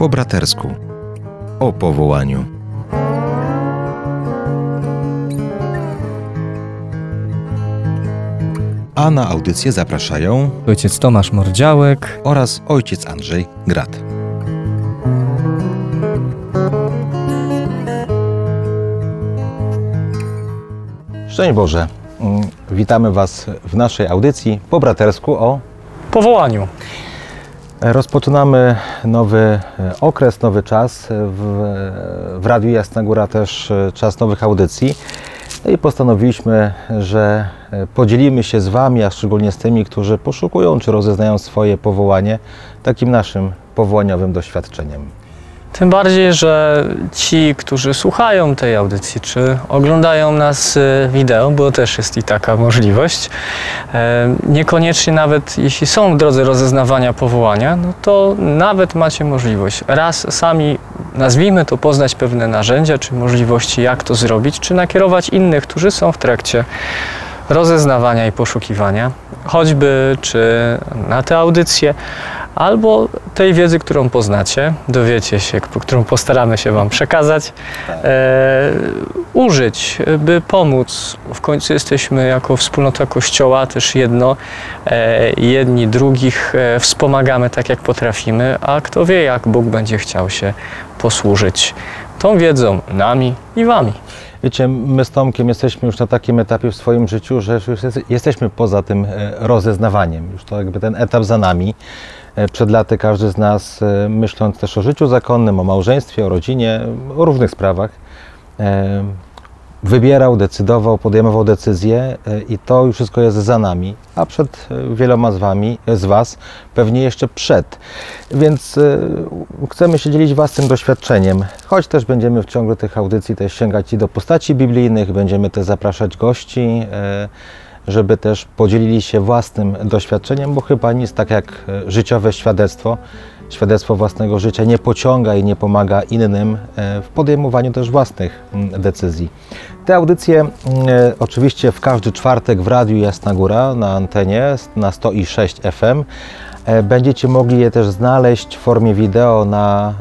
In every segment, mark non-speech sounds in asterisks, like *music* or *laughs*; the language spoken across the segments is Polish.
po bratersku o powołaniu. A na audycję zapraszają Ojciec Tomasz Mordziałek. oraz ojciec Andrzej Grat. Szczęść Boże. Mm, Witamy Was w naszej audycji po bratersku o Powołaniu. Rozpoczynamy nowy e, okres, nowy czas. W, w Radiu Jasna Góra też e, czas nowych audycji. No i postanowiliśmy, że e, podzielimy się z Wami, a szczególnie z tymi, którzy poszukują czy rozeznają swoje powołanie, takim naszym powołaniowym doświadczeniem. Tym bardziej, że ci, którzy słuchają tej audycji, czy oglądają nas y, wideo, bo też jest i taka możliwość, e, niekoniecznie nawet jeśli są w drodze rozeznawania powołania, no to nawet macie możliwość. Raz sami, nazwijmy to, poznać pewne narzędzia, czy możliwości, jak to zrobić, czy nakierować innych, którzy są w trakcie rozeznawania i poszukiwania, choćby czy na te audycje, albo tej wiedzy, którą poznacie, dowiecie się, którą postaramy się Wam przekazać, e, użyć, by pomóc. W końcu jesteśmy jako wspólnota Kościoła też jedno, e, jedni drugich e, wspomagamy tak, jak potrafimy, a kto wie, jak Bóg będzie chciał się posłużyć tą wiedzą nami i Wami. Wiecie, my z Tomkiem jesteśmy już na takim etapie w swoim życiu, że już jest, jesteśmy poza tym e, rozeznawaniem. Już to jakby ten etap za nami. E, Przed laty każdy z nas, e, myśląc też o życiu zakonnym, o małżeństwie, o rodzinie, o różnych sprawach, e, wybierał, decydował, podejmował decyzje i to już wszystko jest za nami, a przed wieloma z wami, z Was pewnie jeszcze przed. Więc chcemy się dzielić własnym doświadczeniem, choć też będziemy w ciągu tych audycji też sięgać i do postaci biblijnych, będziemy też zapraszać gości, żeby też podzielili się własnym doświadczeniem, bo chyba nic tak jak e, życiowe świadectwo, świadectwo własnego życia nie pociąga i nie pomaga innym e, w podejmowaniu też własnych decyzji. Te audycje e, oczywiście w każdy czwartek w Radiu Jasna Góra na antenie na 106 FM. Będziecie mogli je też znaleźć w formie wideo na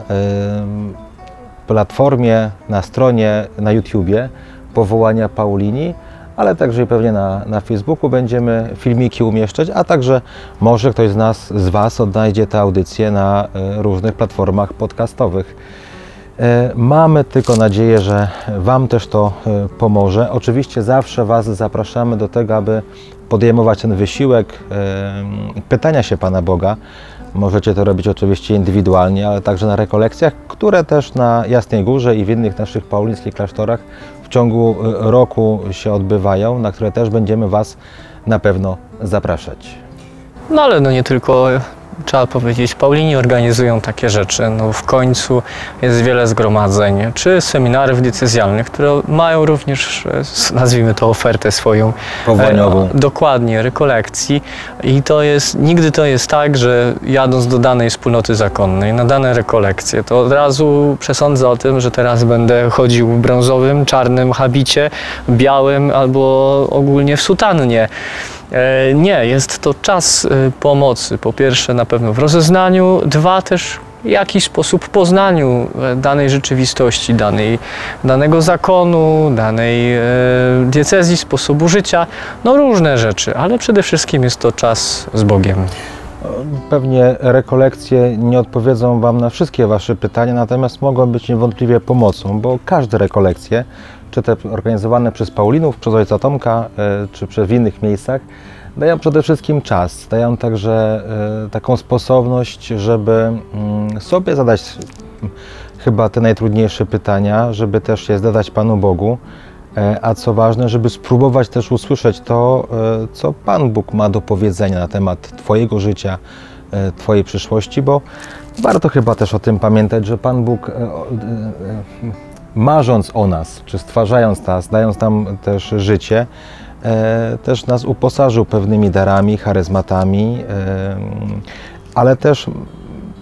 platformie, na stronie, na YouTubie powołania Paulini, ale także pewnie na, na Facebooku będziemy filmiki umieszczać, a także może ktoś z nas, z Was odnajdzie te audycje na e, różnych platformach podcastowych. E, Mamy tylko nadzieję, że Wam też to e, pomoże. Oczywiście zawsze Was zapraszamy do tego, aby podejmować ten wysiłek pytania się Pana Boga. Możecie to robić oczywiście indywidualnie, ale także na rekolekcjach, które też na Jasnej Górze i w innych naszych paulińskich klasztorach w ciągu e, roku się odbywają, na które też będziemy Was na pewno zapraszać. No ale no nie tylko, trzeba powiedzieć, Paulini organizują takie rzeczy. No w końcu jest wiele zgromadzeń, czy seminariów decyzjalnych, które mają również, e, nazwijmy to, ofertę swoją. E, dokładnie, rekolekcji. I to jest, nigdy to jest tak, że jadąc do danej wspólnoty zakonnej, na dane rekolekcje, to od razu przesądzę o tym, że teraz będę chodził w brązowym, czarnym habicie, białym albo ogólnie w sutannie. E, Nie, jest to czas e, pomocy. Po pierwsze, na pewno w rozeznaniu, dwa też w jakiś sposób poznaniu e, danej rzeczywistości, danej, danego zakonu, danej diecezji, sposobu życia. No różne rzeczy, ale przede wszystkim jest to czas z Bogiem. Pewnie rekolekcje nie odpowiedzą Wam na wszystkie Wasze pytania, natomiast mogą być niewątpliwie pomocą, bo każde rekolekcje, czy te organizowane przez Paulinów, przez Ojca Tomka, e, czy przez w innych miejscach, dają przede wszystkim czas, dają także e, taką sposobność, żeby mm, sobie zadać mm, chyba te najtrudniejsze pytania, żeby też je zadać Panu Bogu, E, A co ważne, żeby spróbować też usłyszeć to, co Pan Bóg ma do powiedzenia na temat Twojego życia, Twojej przyszłości, bo warto chyba też o tym pamiętać, że Pan Bóg, marząc o nas, czy stwarzając nas, dając nam też życie, e, też nas uposażył pewnymi darami, charyzmatami, e, ale też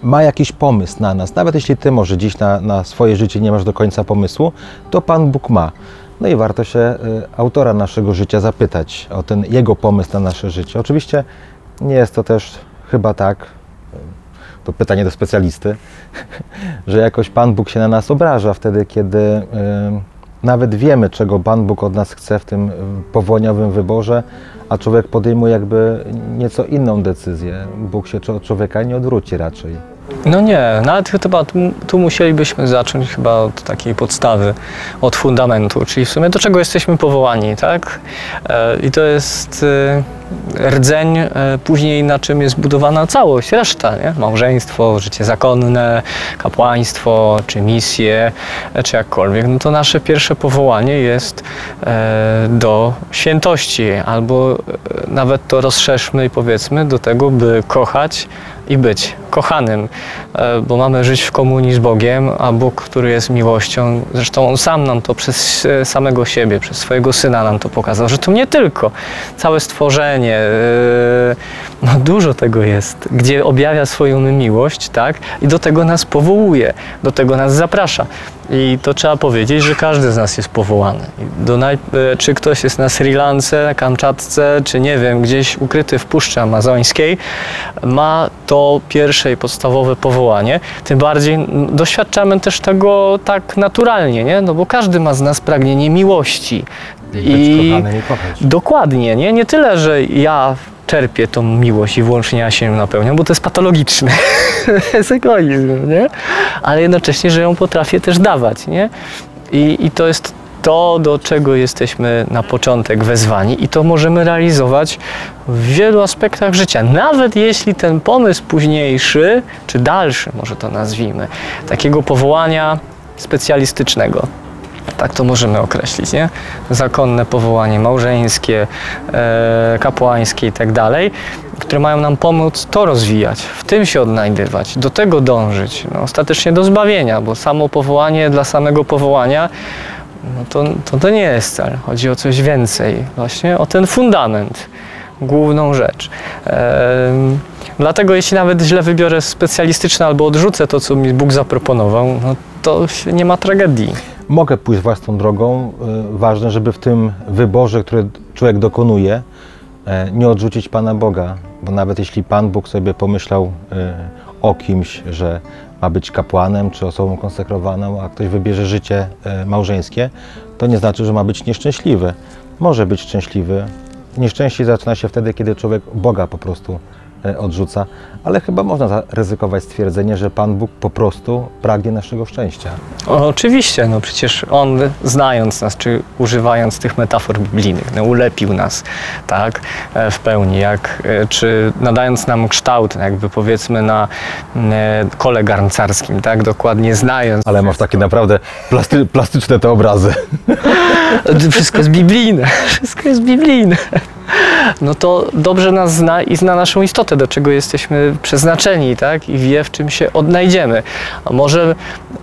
ma jakiś pomysł na nas. Nawet jeśli Ty może dziś na, na swoje życie nie masz do końca pomysłu, to Pan Bóg ma. No i warto się y, autora naszego życia zapytać o ten jego pomysł na nasze życie. Oczywiście nie jest to też chyba tak, to pytanie do specjalisty, *laughs* że jakoś Pan Bóg się na nas obraża wtedy, kiedy y, nawet wiemy, czego Pan Bóg od nas chce w tym y, powołaniowym wyborze, a człowiek podejmuje jakby nieco inną decyzję. Bóg się od człowieka nie odwróci raczej. No nie, nawet chyba tu, tu musielibyśmy zacząć chyba od takiej podstawy, od fundamentu, czyli w sumie do czego jesteśmy powołani, tak? E, I to jest e, rdzeń e, później, na czym jest budowana całość, reszta, nie? Małżeństwo, życie zakonne, kapłaństwo, czy misje, e, czy jakkolwiek. No to nasze pierwsze powołanie jest e, do świętości, albo nawet to rozszerzmy i powiedzmy do tego, by kochać i być kochanym, bo mamy żyć w komunii z Bogiem, a Bóg, który jest miłością, zresztą On sam nam to przez samego siebie, przez swojego Syna nam to pokazał, że to nie tylko całe stworzenie, e, no dużo tego jest, gdzie objawia swoją miłość, tak, i do tego nas powołuje, do tego nas zaprasza. I to trzeba powiedzieć, że każdy z nas jest powołany. I Do e, Czy ktoś jest na Sri Lance, na Kamczatce, czy nie wiem, gdzieś ukryty w Puszczy Amazońskiej, ma to pierwsze i podstawowe powołanie. Tym bardziej doświadczamy też tego tak naturalnie, nie? No bo każdy ma z nas pragnienie miłości. I kochać. Dokładnie, nie? Nie tyle, że ja czerpię tą miłość i wyłącznie ja się ją napełniam, bo to jest patologiczne. *laughs* to jest egoizm, nie? Ale jednocześnie, że ją potrafię też dawać, nie? I, I to jest to, do czego jesteśmy na początek wezwani i to możemy realizować w wielu aspektach życia. Nawet jeśli ten pomysł późniejszy, czy dalszy, może to nazwijmy, takiego powołania specjalistycznego, tak to możemy określić, nie? Zakonne powołanie małżeńskie, e, kapłańskie i tak dalej, które mają nam pomóc to rozwijać, w tym się odnajdywać, do tego dążyć, no, ostatecznie do zbawienia, bo samo powołanie dla samego powołania no to, to, to nie jest cel. Chodzi o coś więcej, właśnie o ten fundament, główną rzecz. Dlatego jeśli nawet źle wybiorę specjalistyczne albo odrzucę to, co mi Bóg zaproponował, no to nie ma tragedii. Mogę pójść własną drogą. Y, Ważne, żeby w tym wyborze, który człowiek dokonuje, e, nie odrzucić Pana Boga, bo nawet jeśli Pan Bóg sobie pomyślał y, o kimś, że ma być kapłanem czy osobą konsekrowaną, a ktoś wybierze życie e, małżeńskie, to nie znaczy, że ma być nieszczęśliwy. Może być szczęśliwy. Nieszczęście zaczyna się wtedy, kiedy człowiek Boga po prostu e, odrzuca, ale chyba można zaryzykować stwierdzenie, że Pan Bóg po prostu pragnie naszego szczęścia. O, oczywiście, no przecież On znając nas, czy używając tych metafor biblijnych, no, ulepił nas, tak, e, w pełni, jak, e, czy nadając nam kształt, jakby powiedzmy na e, kole garncarskim, tak, dokładnie znając. Ale masz takie naprawdę plasty, plastyczne te obrazy. *laughs* Wszystko jest biblijne, *laughs* wszystko jest biblijne. No to dobrze nas zna i zna naszą istotę, do czego jesteśmy przeznaczeni, tak? I wie, w czym się odnajdziemy. A może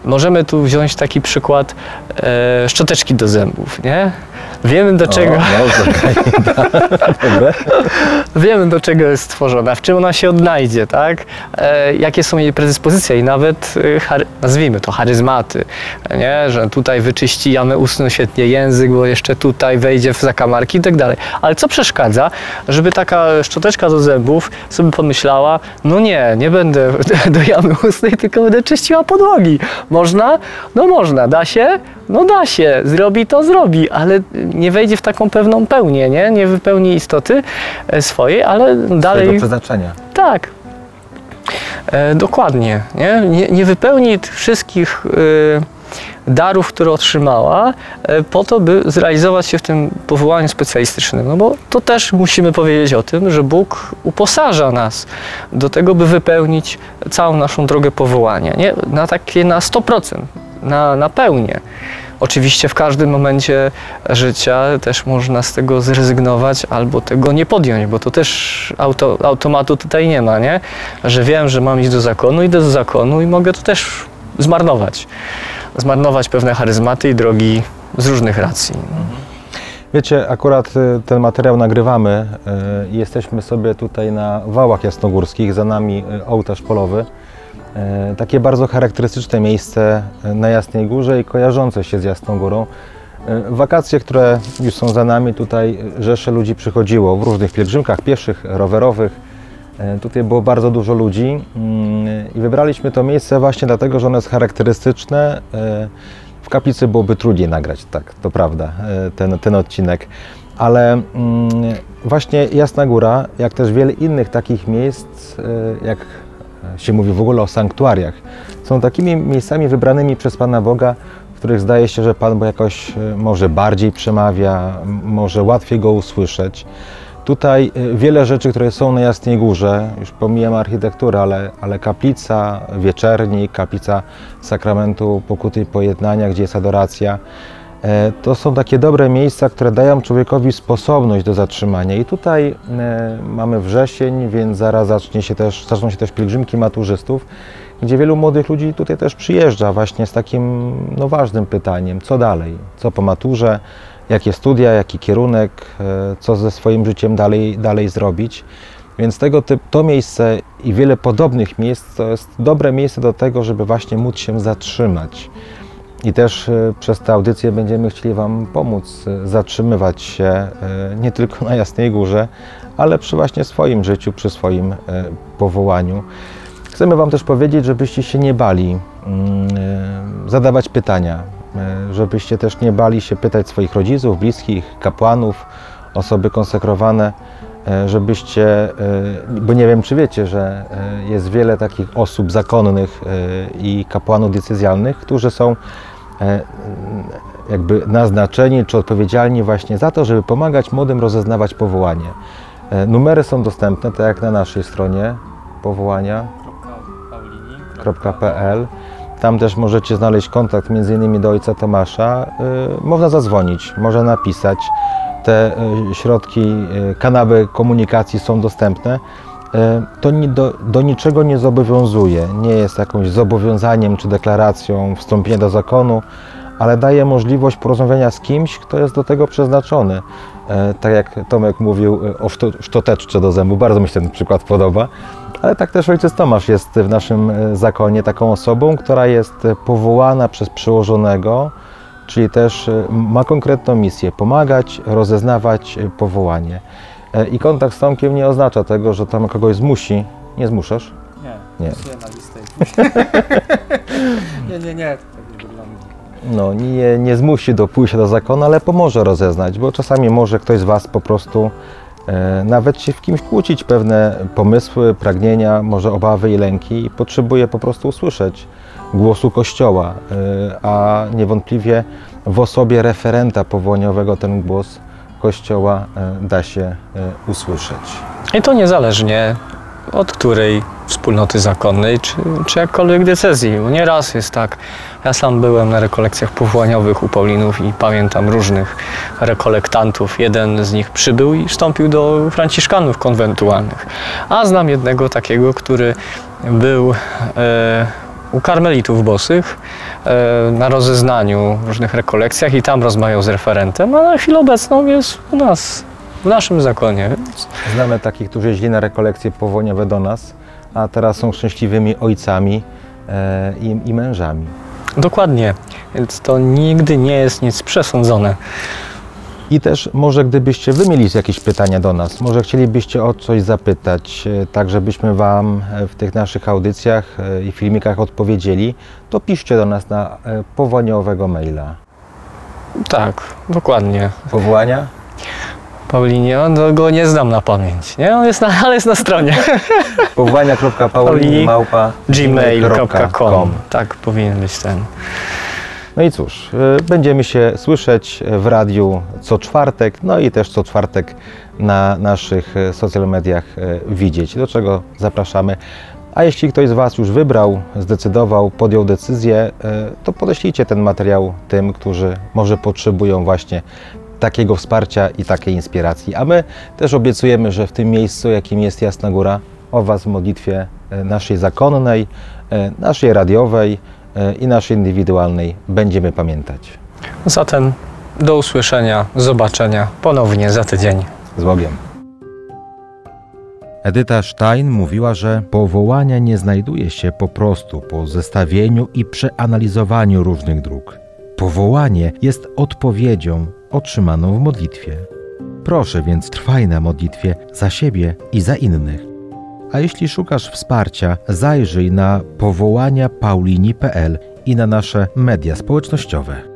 możemy tu wziąć taki przykład e, szczoteczki do zębów, nie? Wiemy do czego, O, no, *laughs* wiemy do czego jest stworzona, w czym ona się odnajdzie, tak? E, jakie są jej predyspozycje i nawet, e, chary, nazwijmy to, charyzmaty, nie? Że tutaj wyczyści jamę ustną świetnie język, bo jeszcze tutaj wejdzie w zakamarki i tak dalej. Ale co przeszkadza, żeby taka szczoteczka do zębów sobie pomyślała, no nie, nie będę *laughs* do jamy ustnej, tylko będę czyściła podłogi. Można? No można. Da się? No da się. Zrobi to, zrobi, ale nie wejdzie w taką pewną pełnię, nie? Nie wypełni istoty e, swojej, ale dalej... Swojego przeznaczenia. Tak. E, dokładnie. Nie? Nie, nie wypełni wszystkich e, darów, które otrzymała, e, po to, by zrealizować się w tym powołaniu specjalistycznym. No bo to też musimy powiedzieć o tym, że Bóg uposaża nas do tego, by wypełnić całą naszą drogę powołania. Nie? Na takie na 100%, na, na pełnię. Oczywiście w każdym momencie życia też można z tego zrezygnować albo tego nie podjąć, bo to też auto, automatu tutaj nie ma, nie? Że wiem, że mam iść do zakonu, idę do zakonu i mogę to też zmarnować. Zmarnować pewne charyzmaty i drogi z różnych racji. Wiecie, akurat y, ten materiał nagrywamy y, i jesteśmy sobie tutaj na wałach jasnogórskich, za nami y, ołtarz polowy. Takie bardzo charakterystyczne miejsce na Jasnej Górze i kojarzące się z Jasną Górą. Wakacje, które już są za nami, tutaj rzesze ludzi przychodziło w różnych pielgrzymkach pieszych, rowerowych. E, Tutaj było bardzo dużo ludzi mm, i wybraliśmy to miejsce właśnie dlatego, że ono jest charakterystyczne. E, W kaplicy byłoby trudniej nagrać, tak, to prawda, e, ten, ten odcinek. Ale mm, właśnie Jasna Góra, jak też wiele innych takich miejsc, jak się mówi w ogóle o sanktuariach, są takimi miejscami wybranymi przez Pana Boga, w których zdaje się, że Pan Bóg jakoś może bardziej przemawia, może łatwiej go usłyszeć. Tutaj y, wiele rzeczy, które są na Jasnej Górze, już pomijam architekturę, ale, ale kaplica, wieczernik, kaplica sakramentu pokuty i pojednania, gdzie jest adoracja, e, to są takie dobre miejsca, które dają człowiekowi sposobność do zatrzymania. I tutaj e, mamy wrzesień, więc zaraz zacznie się też, zaczną się też pielgrzymki maturzystów, gdzie wielu młodych ludzi tutaj też przyjeżdża właśnie z takim no, ważnym pytaniem, co dalej, co po maturze, jakie studia, jaki kierunek, e, co ze swoim życiem dalej, dalej zrobić. Więc tego to miejsce i wiele podobnych miejsc to jest dobre miejsce do tego, żeby właśnie móc się zatrzymać. I też e, przez tę audycję będziemy chcieli Wam pomóc e, zatrzymywać się nie tylko na Jasnej Górze, ale przy właśnie swoim życiu, przy swoim powołaniu. Chcemy Wam też powiedzieć, żebyście się nie bali mm, zadawać pytania, żebyście też nie bali się pytać swoich rodziców, bliskich, kapłanów, osoby konsekrowane, e, żebyście, e, bo nie wiem czy wiecie, że e, jest wiele takich osób zakonnych e, i kapłanów decyzjalnych, którzy są e, jakby naznaczeni czy odpowiedzialni właśnie za to, żeby pomagać młodym rozeznawać powołanie. E, Numery są dostępne, tak jak na naszej stronie powołania www.paulini.pl. Tam też możecie znaleźć kontakt innymi do ojca Tomasza. Y, Można zadzwonić, można napisać. Te y, środki, y, kanały komunikacji są dostępne. To do, do niczego nie zobowiązuje, nie jest jakimś zobowiązaniem czy deklaracją wstąpienia do zakonu, ale daje możliwość porozmawiania z kimś, kto jest do tego przeznaczony. Tak jak Tomek mówił o szto- szczoteczce do zębu, bardzo mi się ten przykład podoba. Ale tak też ojciec Tomasz jest w naszym e, zakonie taką osobą, która jest powołana przez przełożonego, czyli też e, ma konkretną misję pomagać, rozeznawać e, powołanie. I kontakt z Tomkiem nie oznacza tego, że Tomek kogoś zmusi. Nie zmuszasz? Nie, Nie. nie. na listę. *laughs* nie, nie, tak nie wygląda. No, nie, nie zmusi do pójścia do zakonu, ale pomoże rozeznać, bo czasami może ktoś z Was po prostu nawet się w kimś kłócić, pewne pomysły, pragnienia, może obawy i lęki i potrzebuje po prostu usłyszeć głosu Kościoła, e, a niewątpliwie w osobie referenta powołaniowego ten głos Kościoła e, da się e, usłyszeć. I to niezależnie od której wspólnoty zakonnej, czy, czy jakkolwiek decyzji. Bo nieraz jest tak. Ja sam byłem na rekolekcjach powołaniowych u Paulinów i pamiętam różnych rekolektantów. Jeden z nich przybył i wstąpił do franciszkanów konwentualnych. A znam jednego takiego, który był e, u karmelitów bosych e, na rozeznaniu w różnych rekolekcjach i tam rozmawiał z referentem, a na chwilę obecną jest u nas, w naszym zakonie. Więc Znamy takich, którzy jeździli na rekolekcje powołaniowe do nas, a teraz są szczęśliwymi ojcami e, i, i mężami. Dokładnie, więc to nigdy nie jest nic przesądzone. I też może gdybyście wy mieli jakieś pytania do nas, może chcielibyście o coś zapytać, e, tak żebyśmy Wam e, w tych naszych audycjach e, i filmikach odpowiedzieli, to piszcie do nas na powołaniowego maila. Tak, dokładnie. Powołania? Paulinie, on go nie znam na pamięć, nie? On jest na, *laughs* ale jest na stronie *laughs* Powołania.paulini małpa gmail.com. Tak powinien być ten. No i cóż, e, będziemy się słyszeć w radiu co czwartek, no i też co czwartek na naszych e, social mediach e, widzieć, do czego zapraszamy. A jeśli ktoś z Was już wybrał, zdecydował, podjął decyzję, e, to podeślijcie ten materiał tym, którzy może potrzebują właśnie takiego wsparcia i takiej inspiracji. A my też obiecujemy, że w tym miejscu, jakim jest Jasna Góra, o Was w modlitwie e, naszej zakonnej, e, naszej radiowej e, i naszej indywidualnej będziemy pamiętać. Zatem do usłyszenia, zobaczenia ponownie za tydzień. Z Bogiem. Edyta Stein mówiła, że powołania nie znajduje się po prostu po zestawieniu i przeanalizowaniu różnych dróg. Powołanie jest odpowiedzią otrzymaną w modlitwie. Proszę więc trwaj na modlitwie za siebie i za innych. A jeśli szukasz wsparcia, zajrzyj na powołania paulini.pl i na nasze media społecznościowe.